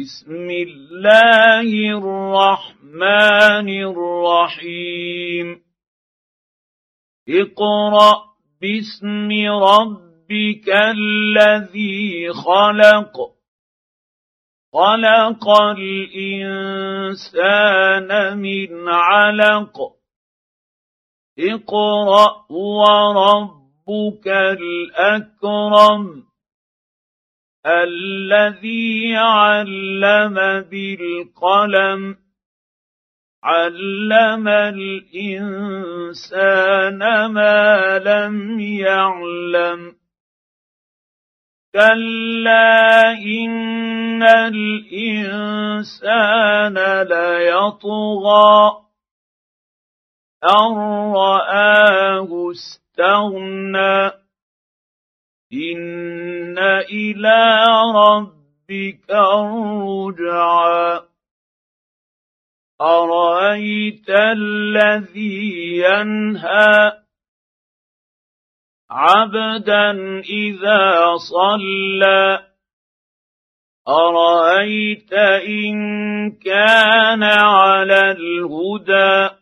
بسم الله الرحمن الرحيم. اقرأ باسم ربك الذي خلق. خلق الإنسان من علق. اقرأ وربك الأكرم. الذي علم بالقلم علم الإنسان ما لم يعلم. كلا إن الإنسان ليطغى أن رآه استغنى. ان إلى ربك الرجعى. ارايت الذي ينهى عبدا اذا صلى. ارايت ان كان على الهدى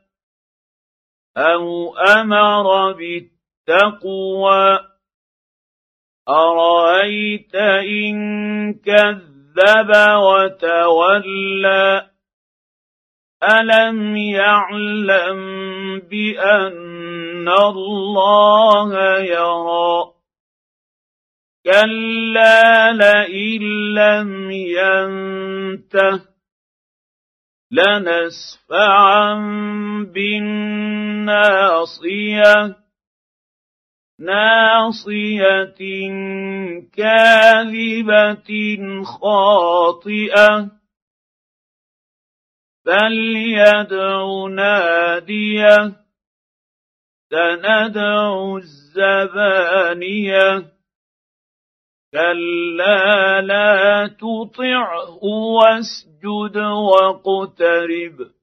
أو أمر بالتقوى. أرأيت إن كذب وتولى؟ ألم يعلم بأن الله يرى؟ كلا لئن لم ينته لنسفعا بالناصية. ناصية كاذبة خاطئة فليدع نادية سندع الزبانية. كلا لا تطعه واسجد واقترب.